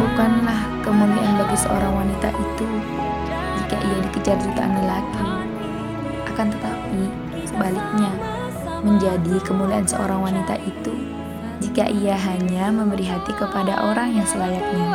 Bukanlah kemuliaan bagi seorang wanita itu jika ia dikejar jutaan lelaki. Akan tetapi, sebaliknya, menjadi kemuliaan seorang wanita itu jika ia hanya memberi hati kepada orang yang selayaknya.